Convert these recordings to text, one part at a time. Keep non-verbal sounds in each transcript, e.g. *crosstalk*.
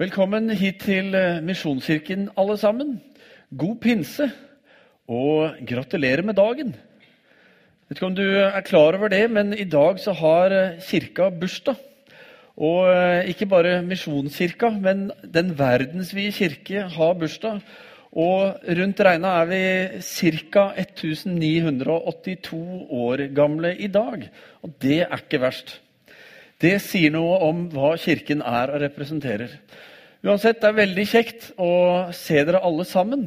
Velkommen hit til eh, Misjonskirken, alle sammen. God pinse, og gratulerer med dagen. Vet ikke om du er klar over det, men i dag så har eh, kirka bursdag. Og eh, ikke bare Misjonskirka, men den verdensvide kirke har bursdag. Og rundt regna er vi ca. 1982 år gamle i dag. Og det er ikke verst. Det sier noe om hva Kirken er og representerer. Uansett, det er veldig kjekt å se dere alle sammen.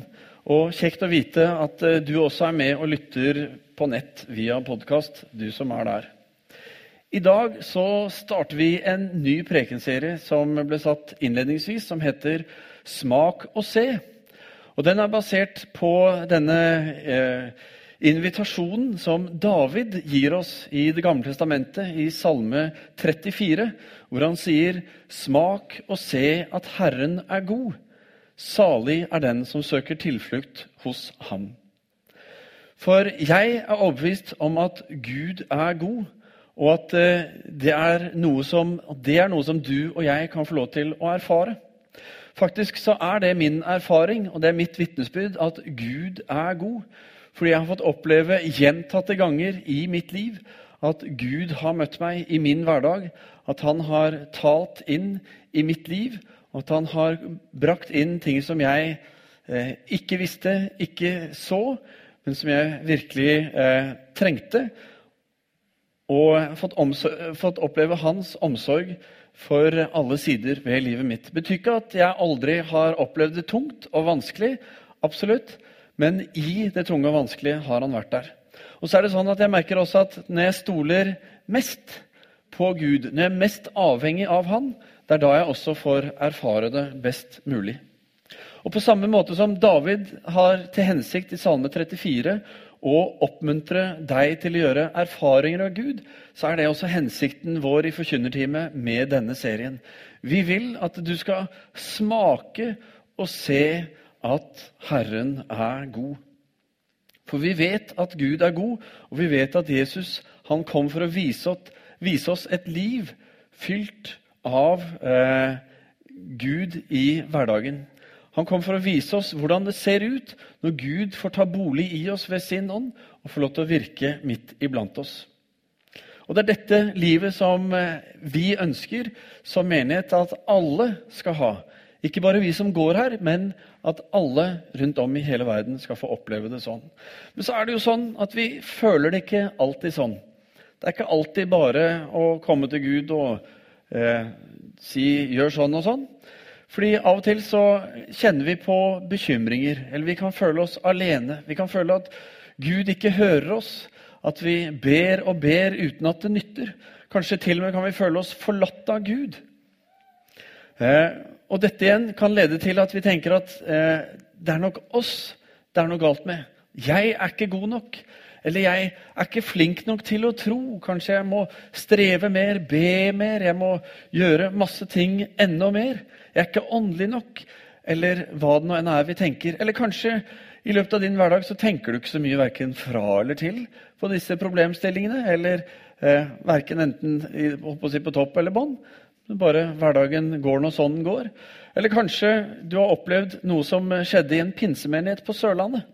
Og kjekt å vite at eh, du også er med og lytter på nett via podkast, du som er der. I dag så starter vi en ny prekenserie som ble satt innledningsvis, som heter Smak og se. Og Den er basert på denne eh, invitasjonen som David gir oss i Det gamle testamentet, i Salme 34, hvor han sier, 'Smak og se at Herren er god'. Salig er den som søker tilflukt hos ham. For jeg er overbevist om at Gud er god, og at eh, det er noe som, det er noe som du og jeg kan få lov til å erfare. Faktisk så er det min erfaring og det er mitt vitnesbyrd at Gud er god. Fordi jeg har fått oppleve gjentatte ganger i mitt liv at Gud har møtt meg i min hverdag. At han har talt inn i mitt liv, og at han har brakt inn ting som jeg eh, ikke visste, ikke så, men som jeg virkelig eh, trengte. Og fått, fått oppleve hans omsorg for alle sider ved livet mitt. Det betyr ikke at jeg aldri har opplevd det tungt og vanskelig. Absolutt. Men i det tunge og vanskelige har han vært der. Og så er det sånn at Jeg merker også at når jeg stoler mest på Gud, når jeg er mest avhengig av Han, det er da jeg også får erfare det best mulig. Og På samme måte som David har til hensikt i Salme 34 å oppmuntre deg til å gjøre erfaringer av Gud, så er det også hensikten vår i Forkynnerteamet med denne serien. Vi vil at du skal smake og se at Herren er god. For vi vet at Gud er god, og vi vet at Jesus han kom for å vise oss, et liv fylt av eh, Gud i hverdagen. Han kom for å vise oss hvordan det ser ut når Gud får ta bolig i oss ved sin ånd og får lov til å virke midt iblant oss. Og Det er dette livet som eh, vi ønsker som menighet at alle skal ha. Ikke bare vi som går her, men at alle rundt om i hele verden skal få oppleve det sånn. Men så er det jo sånn at vi føler det ikke alltid sånn. Det er ikke alltid bare å komme til Gud og eh, si 'gjør sånn og sånn'. Fordi av og til så kjenner vi på bekymringer, eller vi kan føle oss alene. Vi kan føle at Gud ikke hører oss, at vi ber og ber uten at det nytter. Kanskje til og med kan vi føle oss forlatt av Gud. Eh, og dette igjen kan lede til at vi tenker at eh, det er nok oss det er noe galt med. Jeg er ikke god nok. Eller jeg er ikke flink nok til å tro. Kanskje jeg må streve mer, be mer, jeg må gjøre masse ting enda mer. Jeg er ikke åndelig nok. Eller hva det nå enn er vi tenker. Eller kanskje i løpet av din hverdag så tenker du ikke så mye verken fra eller til på disse problemstillingene. Eller eh, verken enten i, på, topp eller Bare hverdagen går nå sånn den går. Eller kanskje du har opplevd noe som skjedde i en pinsemenighet på Sørlandet.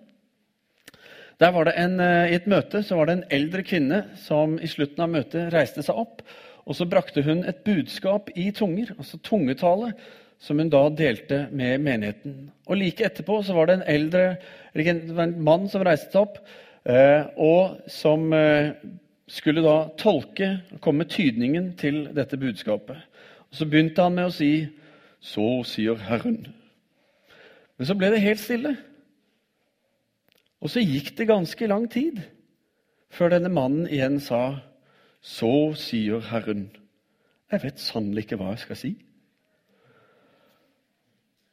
Der var det en, eh, I et møte så var det en eldre kvinne som i slutten av møtet reiste seg opp. og Så brakte hun et budskap i tunger, altså tungetale, som hun da delte med menigheten. Og Like etterpå så var det en eldre, en mann som reiste seg opp, eh, og som eh, skulle da tolke og komme med tydningen til dette budskapet. Så begynte han med å si 'Så sier Herren'. Men så ble det helt stille. Og så gikk det ganske lang tid før denne mannen igjen sa 'Så sier Herren'. Jeg vet sannelig ikke hva jeg skal si.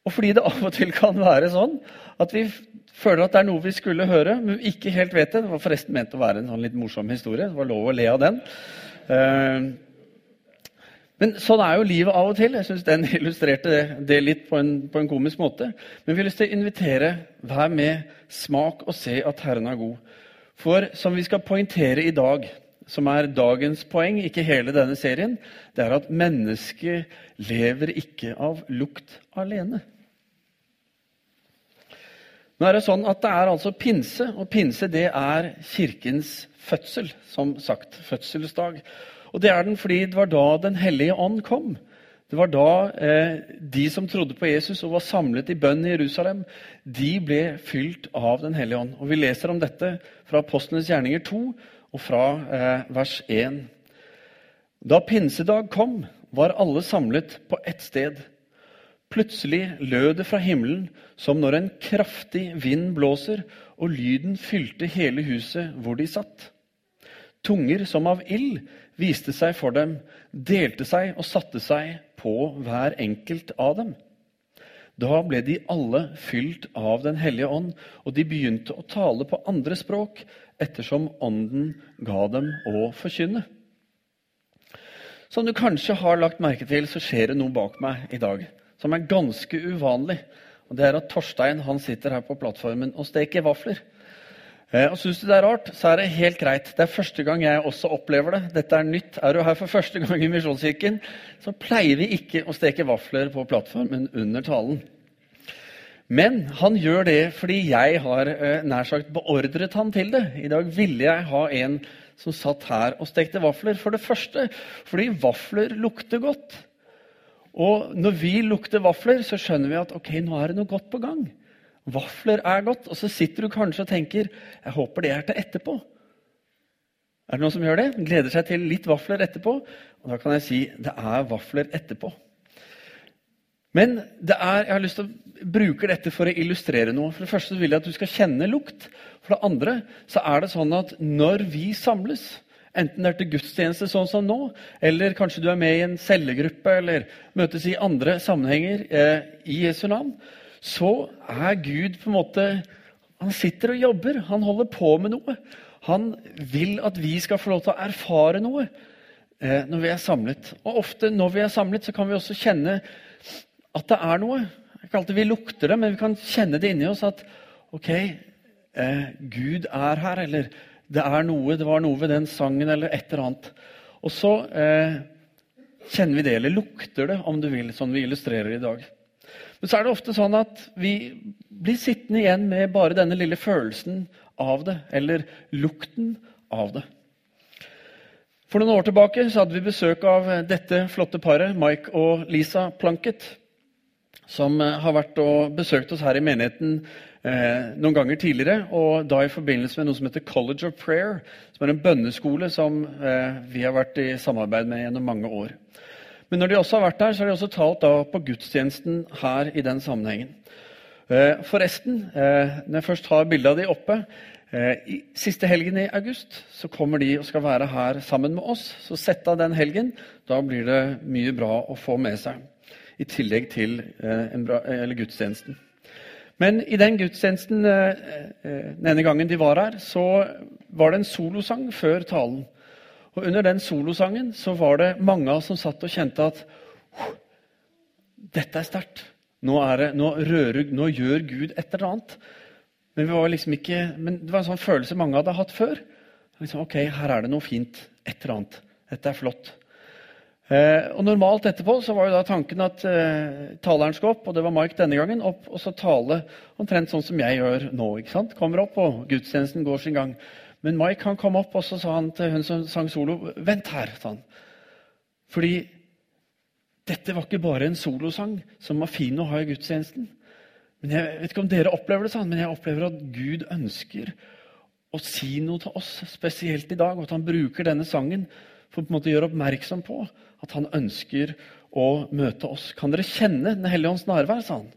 Og fordi det av og til kan være sånn at vi føler at det er noe vi skulle høre, men vi ikke helt vet det. Det var forresten ment å være en sånn litt morsom historie. Det var lov å le av den. Men sånn er jo livet av og til. Jeg syns den *laughs* illustrerte det, litt på en, på en, komisk måte. Men vi har lyst til å invitere vær med, smak og se at Herren er god. For som vi skal poengtere i dag, som er dagens poeng, ikke hele denne serien, det er at mennesket lever ikke av lukt alene. Nå er Det sånn at det er altså pinse, og pinse det er kirkens fødsel. Som sagt, fødselsdag. Og det er den fordi det var da Den hellige ånd kom. Det var da eh, de som trodde på Jesus og var samlet i bønn i Jerusalem, de ble fylt av Den hellige ånd. Og Vi leser om dette fra Apostlenes gjerninger 2 og fra eh, vers 1. Da pinsedag kom, var alle samlet på ett sted. Plutselig lød det fra himmelen som når en kraftig vind blåser, og lyden fylte hele huset hvor de satt. Tunger som av ild viste seg for dem, delte seg og satte seg på hver enkelt av dem. Da ble de alle fylt av Den hellige ånd, og de begynte å tale på andre språk ettersom Ånden ga dem å forkynne. Som du kanskje har lagt merke til, så skjer det noe bak meg i dag som er ganske uvanlig. Og Det er at Torstein han sitter her på plattformen og steker vafler. Eh, og Syns du det er rart, så er det helt greit. Det er første gang jeg også opplever det. Dette er nytt. Er du her for første gang i Misjonskirken, så pleier vi ikke å steke vafler på plattformen under talen. Men han gjør det fordi jeg har eh, nær sagt beordret han til det. I dag ville jeg ha en som satt her og stekte vafler. For det første fordi vafler lukter godt. Og når vi lukter vafler, så skjønner vi at ok, nå er det noe godt på gang. Vafler er godt. Og så sitter du kanskje og tenker jeg håper det er til etterpå. Er det noen som gjør det? Gleder seg til litt vafler etterpå? Og da kan jeg si det er vafler etterpå. Men er, jeg har lyst til å bruke dette for å illustrere noe. For det første vil jeg at du skal kjenne lukt. For det andre så er det sånn at når vi samles, enten det er til gudstjeneste sånn som nå, eller kanskje du er med i en cellegruppe eller møtes i andre sammenhenger eh, i Jesu navn, så er Gud på en måte Han sitter og jobber. Han holder på med noe. Han vil at vi skal få lov til å erfare noe eh, når vi er samlet. Og ofte når vi er samlet, så kan vi også kjenne at det er noe. Ikke alltid vi lukter det, men vi kan kjenne det inni oss at ok, eh, Gud er her. Eller det er noe, det var noe ved den sangen, eller et eller annet. Og så eh, kjenner vi det, eller lukter det, om du vil, sånn vi illustrerer i dag. Men så er det ofte sånn at vi blir sittende igjen med bare denne lille følelsen av det, eller lukten av det. For noen år tilbake så hadde vi besøk av dette flotte paret, Mike og Lisa Planket, som eh, har vært og besøkt oss her i menigheten eh, noen ganger tidligere. Og da i forbindelse med noe som heter College of Prayer, som er en bønneskole som eh, vi har vært i samarbeid med gjennom mange år. Men når de også har vært der, så har de også talt da på gudstjenesten her i den sammenhengen. Eh, forresten, eh, når jeg først har bildet av de oppe eh, Siste helgen i august så kommer de og skal være her sammen med oss. Så sett av den helgen. Da blir det mye bra å få med seg. I tillegg til bra, gudstjenesten. Men i den gudstjenesten denne gangen de var her, så var det en solosang før talen. Og Under den solosangen så var det mange av oss som satt og kjente at dette er sterkt. Nå, nå, nå, gjør Gud et eller annet. Men, liksom ikke, men, det var en sånn følelse mange hadde hatt før. Liksom, ok, Her er det noe fint. Et eller annet. Dette er flott. Eh, og Normalt etterpå så var jo da tanken at eh, taleren skal opp, og det var Mike denne gangen, opp og så tale omtrent sånn som jeg gjør nå. ikke sant? Kommer opp, og gudstjenesten går sin gang. Men Mike han kom opp og så sa han til hun som sang solo, 'Vent her', sa han. Fordi dette var ikke bare en solosang som var fin å ha i gudstjenesten. Men Jeg vet ikke om dere opplever det sånn, men jeg opplever at Gud ønsker å si noe til oss, spesielt i dag. Og at han bruker denne sangen for å på en måte gjøre oppmerksom på at han ønsker å møte oss. Kan dere kjenne Den hellige ånds nærvær? sa han.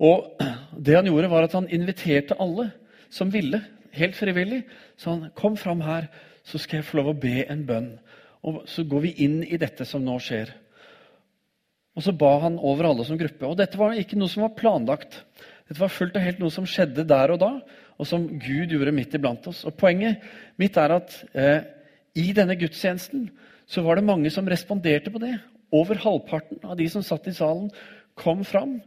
Og det han gjorde, var at han inviterte alle som ville, helt frivillig. Så han kom fram her, så skal jeg få lov å be en bønn. Og Så går vi inn i dette som nå skjer. Og så ba han over alle som gruppe. Og dette var ikke noe som var planlagt. Dette var fullt og helt noe som skjedde der og da, og som Gud gjorde midt iblant oss. Og Poenget mitt er at eh, i denne gudstjenesten så var det mange som responderte på det. Over halvparten av de som satt i salen, kom fram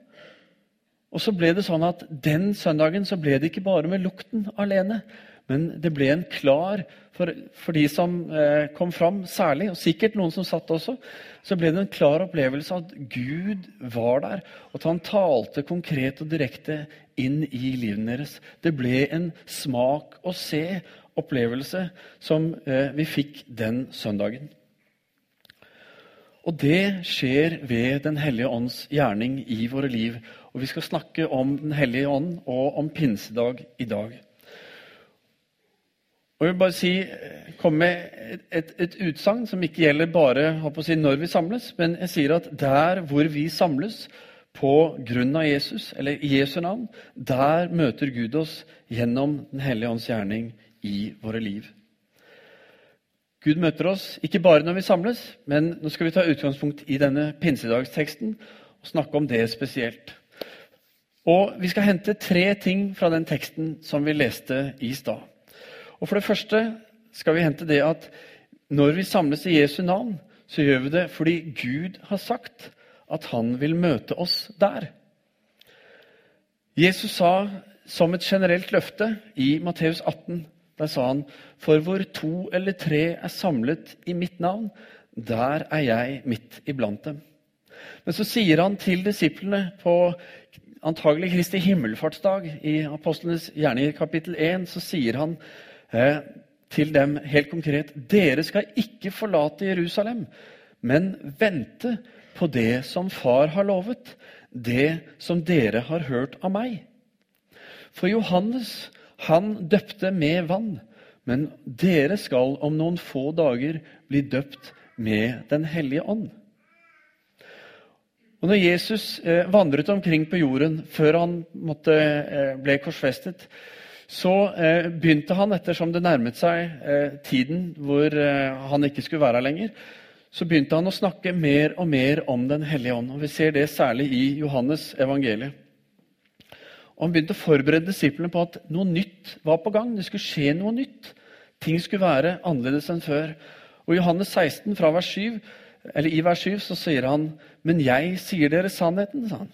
og så ble det sånn at Den søndagen så ble det ikke bare med lukten alene, Men det ble en klar For, for de som eh, kom fram, særlig, og sikkert noen som satt også, så ble det en klar opplevelse at Gud var der, og at han talte konkret og direkte inn i livet deres. Det ble en smak og se-opplevelse som eh, vi fikk den søndagen. Og det skjer ved Den hellige ånds gjerning i våre liv. Og vi skal snakke om Den hellige ånd og om pinsedag i dag. Og jeg vil bare si, komme med et, et, utsagn som ikke gjelder bare si, når vi samles, men jeg sier at der hvor vi samles på grunn av Jesus, eller i Jesu navn, der møter Gud oss gjennom Den hellige ånds gjerning i våre liv. Gud møter oss ikke bare når vi samles, men nå skal vi ta utgangspunkt i denne pinsedagsteksten og snakke om det spesielt. Og Vi skal hente tre ting fra den teksten som vi leste i stad. Og For det første skal vi hente det at når vi samles i Jesu navn, så gjør vi det fordi Gud har sagt at han vil møte oss der. Jesus sa som et generelt løfte i Matteus 18 der sa han, for hvor to eller tre er samlet i mitt navn, der er jeg midt iblant dem. Men så sier han til disiplene på antagelig Kristi himmelfartsdag i Apostlenes gjerninger kapittel 1, så sier han eh, til dem helt konkret Dere skal ikke forlate Jerusalem, men vente på det som Far har lovet, det som dere har hørt av meg. For Johannes han døpte med vann, men dere skal om noen få dager bli døpt med Den hellige ånd. Og når Jesus eh, vandret omkring på jorden før han måtte, eh, ble korsfestet, så eh, begynte han, ettersom det nærmet seg tiden hvor han ikke skulle være her lenger, så begynte han å snakke mer og mer om Den hellige ånd. Og Vi ser det særlig i Johannes evangeliet. Og Han begynte å forberede disiplene på at noe nytt var på gang. Det skulle skje noe nytt. Ting skulle være annerledes enn før. Og I Johannes 16, fra vers 7, eller i vers 7 så sier han Men jeg sier dere sannheten, sa han.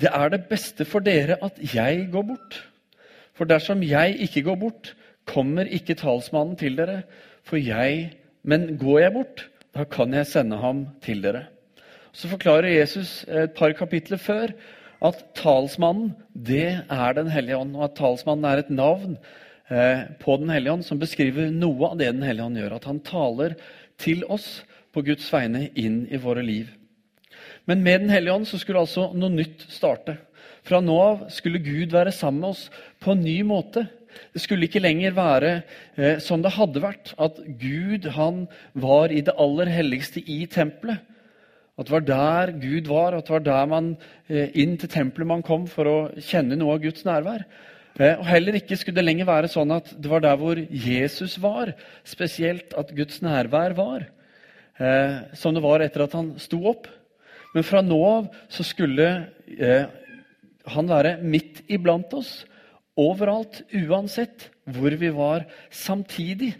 Det er det beste for dere at jeg går bort. For dersom jeg ikke går bort, kommer ikke talsmannen til dere. For jeg, Men går jeg bort, da kan jeg sende ham til dere. Så forklarer Jesus et par kapitler før at talsmannen det er Den hellige ånd, og at talsmannen er et navn eh, på Den hellige ånd som beskriver noe av det Den hellige ånd gjør. At han taler til oss på Guds vegne inn i våre liv. Men med Den hellige ånd så skulle altså noe nytt starte. Fra nå av skulle Gud være sammen med oss på en ny måte. Det skulle ikke lenger være eh, som det hadde vært, at Gud han var i det aller helligste i tempelet. At det var der Gud var, at det var der man eh, inn til tempelet man kom for å kjenne noe av Guds nærvær. Eh, og Heller ikke skulle det lenger være sånn at det var der hvor Jesus var, spesielt at Guds nærvær var, eh, som det var etter at han sto opp. Men fra nå av så skulle han være midt iblant oss, overalt, uansett hvor vi var samtidig.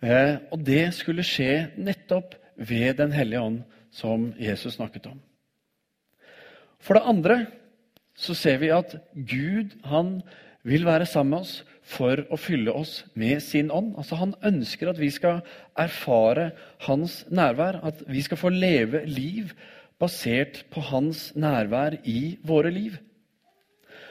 Og det skulle skje nettopp ved Den hellige ånd, som Jesus snakket om. For det andre så ser vi at Gud han vil være sammen med oss for å fylle oss med sin ånd. Altså Han ønsker at vi skal erfare hans nærvær, at vi skal få leve liv basert på hans nærvær i våre liv.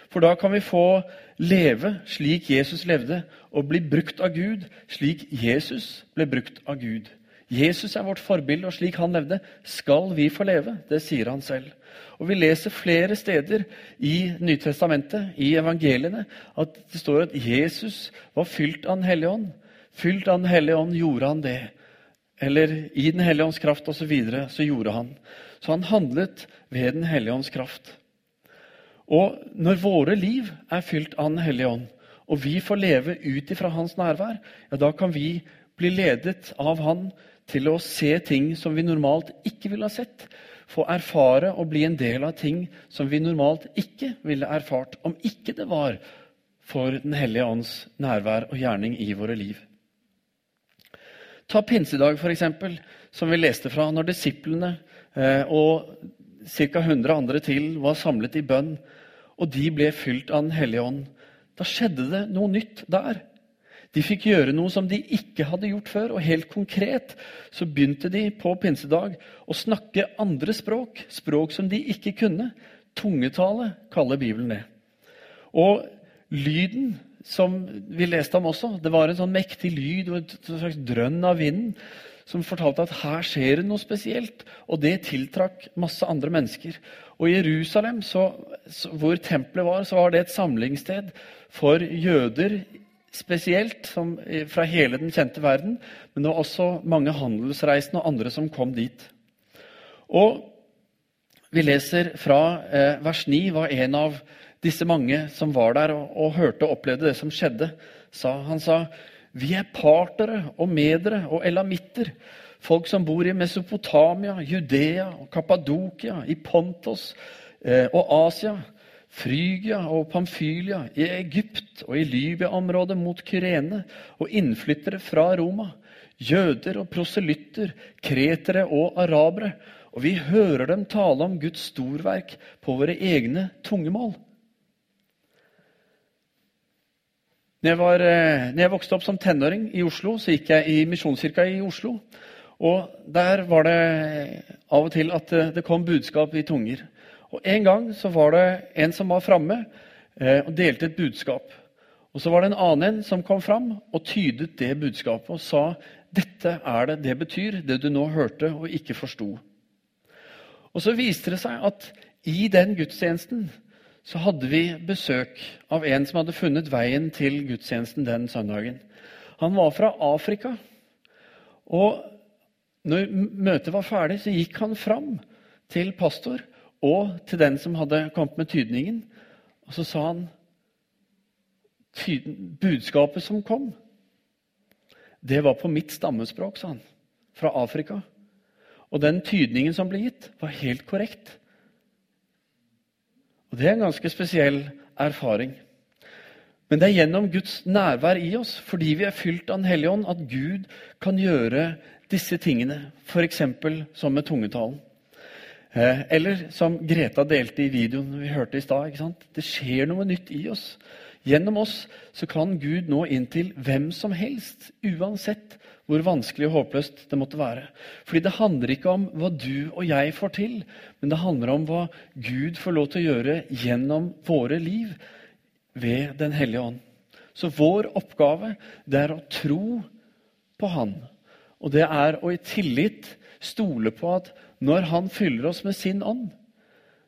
For da kan vi få leve slik Jesus levde, og bli brukt av Gud slik Jesus ble brukt av Gud. Jesus er vårt forbilde, og slik han levde, skal vi få leve. Det sier han selv. Og Vi leser flere steder i Nytestamentet, i evangeliene, at det står at Jesus var fylt av Den hellige ånd. Fylt av Den hellige ånd gjorde han det. Eller i Den hellige ånds kraft osv. Så, videre, så gjorde han. Så han handlet ved Den hellige ånds kraft. Og når våre liv er fylt av Den hellige ånd, og vi får leve ut ifra hans nærvær, ja, da kan vi bli ledet av han til å se ting som vi normalt ikke ville ha sett. Få erfare og bli en del av ting som vi normalt ikke ville erfart om ikke det var for Den hellige ånds nærvær og gjerning i våre liv. Ta pinsedag, f.eks., som vi leste fra, når disiplene eh, og ca. 100 andre til var samlet i bønn, og de ble fylt av Den hellige ånd. Da skjedde det noe nytt der. De fikk gjøre noe som de ikke hadde gjort før. Og helt konkret så begynte de på pinsedag å snakke andre språk. Språk som de ikke kunne. Tungetale kaller Bibelen det. Og lyden som vi leste om også, det var en sånn mektig lyd og et slags drønn av vinden som fortalte at her skjer det noe spesielt. Og det tiltrakk masse andre mennesker. Og i Jerusalem, så, så, hvor tempelet var, så var det et samlingssted for jøder spesielt, som, fra hele den kjente verden. Men det var også mange handelsreisende og andre som kom dit. Og vi leser fra eh, vers 9 var en av disse mange som var der og, og hørte og opplevde det som skjedde. Sa, han sa vi er partere og medere og elamitter. Folk som bor i Mesopotamia, Judea og Kappadokia, i Pontos eh, og Asia, Frygia og Pamfylia, i Egypt og i Libya-området mot Kyrene, og innflyttere fra Roma, jøder og proselytter, kretere og arabere. Og vi hører dem tale om Guds storverk på våre egne tungemål. Når jeg, var, eh, når jeg, vokste opp som tenåring i Oslo, så gikk jeg i Misjonskirka i Oslo. Og Der var det av og til at eh, det kom budskap i tunger. Og En gang så var det en som var framme eh, og delte et budskap. Og Så var det en annen en som kom fram og tydet det budskapet og sa dette er det det betyr, det du nå hørte og ikke forsto. Og Så viste det seg at i den gudstjenesten så hadde vi besøk av en som hadde funnet veien til gudstjenesten den søndagen. Han var fra Afrika. Og når møtet var ferdig, så gikk han fram til pastor og til den som hadde kommet med tydningen. Og så sa han budskapet som kom, det var på mitt stammespråk, sa han. Fra Afrika. Og den tydningen som ble gitt, var helt korrekt. Og Det er en ganske spesiell erfaring. Men det er gjennom Guds nærvær i oss, fordi vi er fylt av Den hellige ånd, at Gud kan gjøre disse tingene, f.eks. som med tungetalen. Eh, eller som Greta delte i videoen vi hørte i stad. Det skjer noe nytt i oss. Gjennom oss så kan Gud nå inn til hvem som helst, uansett hvor vanskelig og håpløst det måtte være. Fordi det handler ikke om hva du og jeg får til, men det handler om hva Gud får lov til å gjøre gjennom våre liv ved Den hellige ånd. Så vår oppgave det er å tro på Han. Og det er å i tillit stole på at når Han fyller oss med sin ånd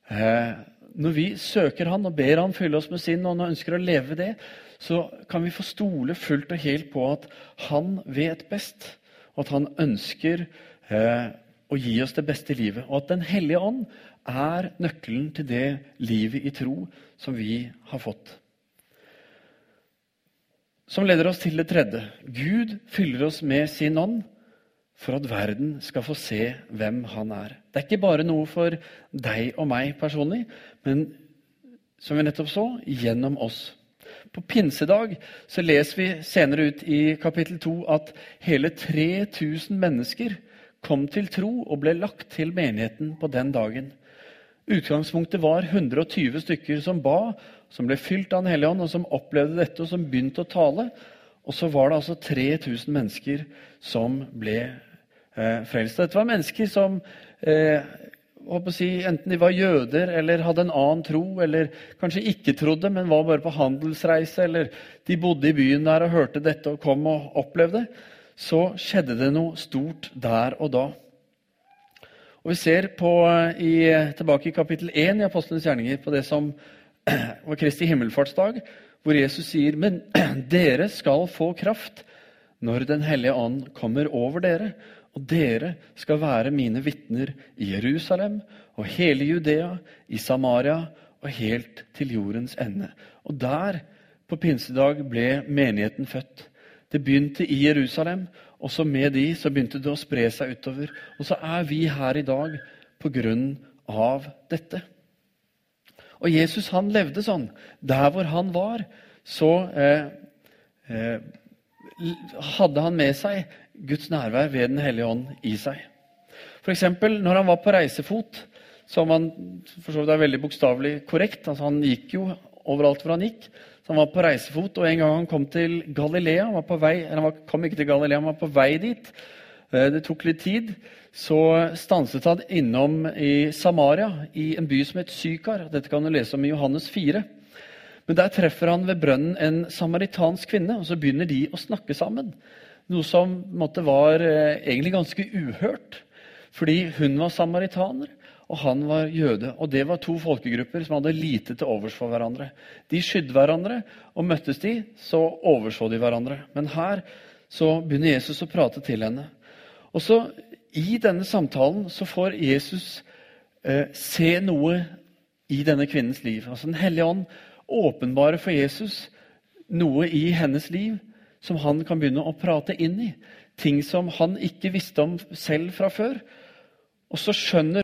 eh, Når vi søker Han og ber Han fylle oss med sin ånd og ønsker å leve det, så kan vi få stole fullt og helt på at han vet best, og at han ønsker eh, å gi oss det beste livet. Og at Den hellige ånd er nøkkelen til det livet i tro som vi har fått. Som leder oss til det tredje. Gud fyller oss med sin ånd for at verden skal få se hvem han er. Det er ikke bare noe for deg og meg personlig, men som vi nettopp så, gjennom oss. På pinsedag så leser vi senere ut i kapittel 2 at hele 3000 mennesker kom til tro og ble lagt til menigheten på den dagen. Utgangspunktet var 120 stykker som ba, som ble fylt av Den hellige ånd, og som opplevde dette, og som begynte å tale. Og så var det altså 3000 mennesker som ble eh, frelst. Dette var mennesker som eh, si, enten de var jøder eller hadde en annen tro, eller kanskje ikke trodde, men var bare på handelsreise, eller de bodde i byen der og hørte dette og kom og opplevde, så skjedde det noe stort der og da. Og Vi ser på, i, tilbake i kapittel 1 i Apostlenes gjerninger på det som *clears throat* var Kristi himmelfartsdag, hvor Jesus sier Men *clears throat* dere skal få kraft når Den hellige ånd kommer over dere, og dere skal være mine vitner i Jerusalem og hele Judea, i Samaria og helt til jordens ende. Og der, på pinsedag, ble menigheten født. Det begynte i Jerusalem, og så med de så begynte det å spre seg utover. Og så er vi her i dag på grunn av dette. Og Jesus han levde sånn. Der hvor han var, så eh, eh, hadde han med seg Guds nærvær ved Den hellige ånd i seg. F.eks. når han var på reisefot, som han for så vidt er veldig bokstavelig korrekt altså Han gikk jo overalt hvor han gikk. Så han var på reisefot, og en gang han kom til Galilea Han var på vei, eller han kom ikke til Galilea, han var på vei dit. Eh, det tok litt tid. Så stanset han innom i Samaria, i en by som het Sykar. Dette kan du lese om i Johannes 4. Men der treffer han ved brønnen en samaritansk kvinne, og så begynner de å snakke sammen. Noe som måtte, var eh, egentlig ganske uhørt, fordi hun var samaritaner og han var jøde. Og det var to folkegrupper som hadde lite til overs for hverandre. De skydde hverandre, og møttes de, så overså de hverandre. Men her så begynner Jesus å prate til henne. Og så I denne samtalen så får Jesus eh, se noe i denne kvinnens liv. Altså Den hellige ånd åpenbarer for Jesus noe i hennes liv som han kan begynne å prate inn i. Ting som han ikke visste om selv fra før. Og så skjønner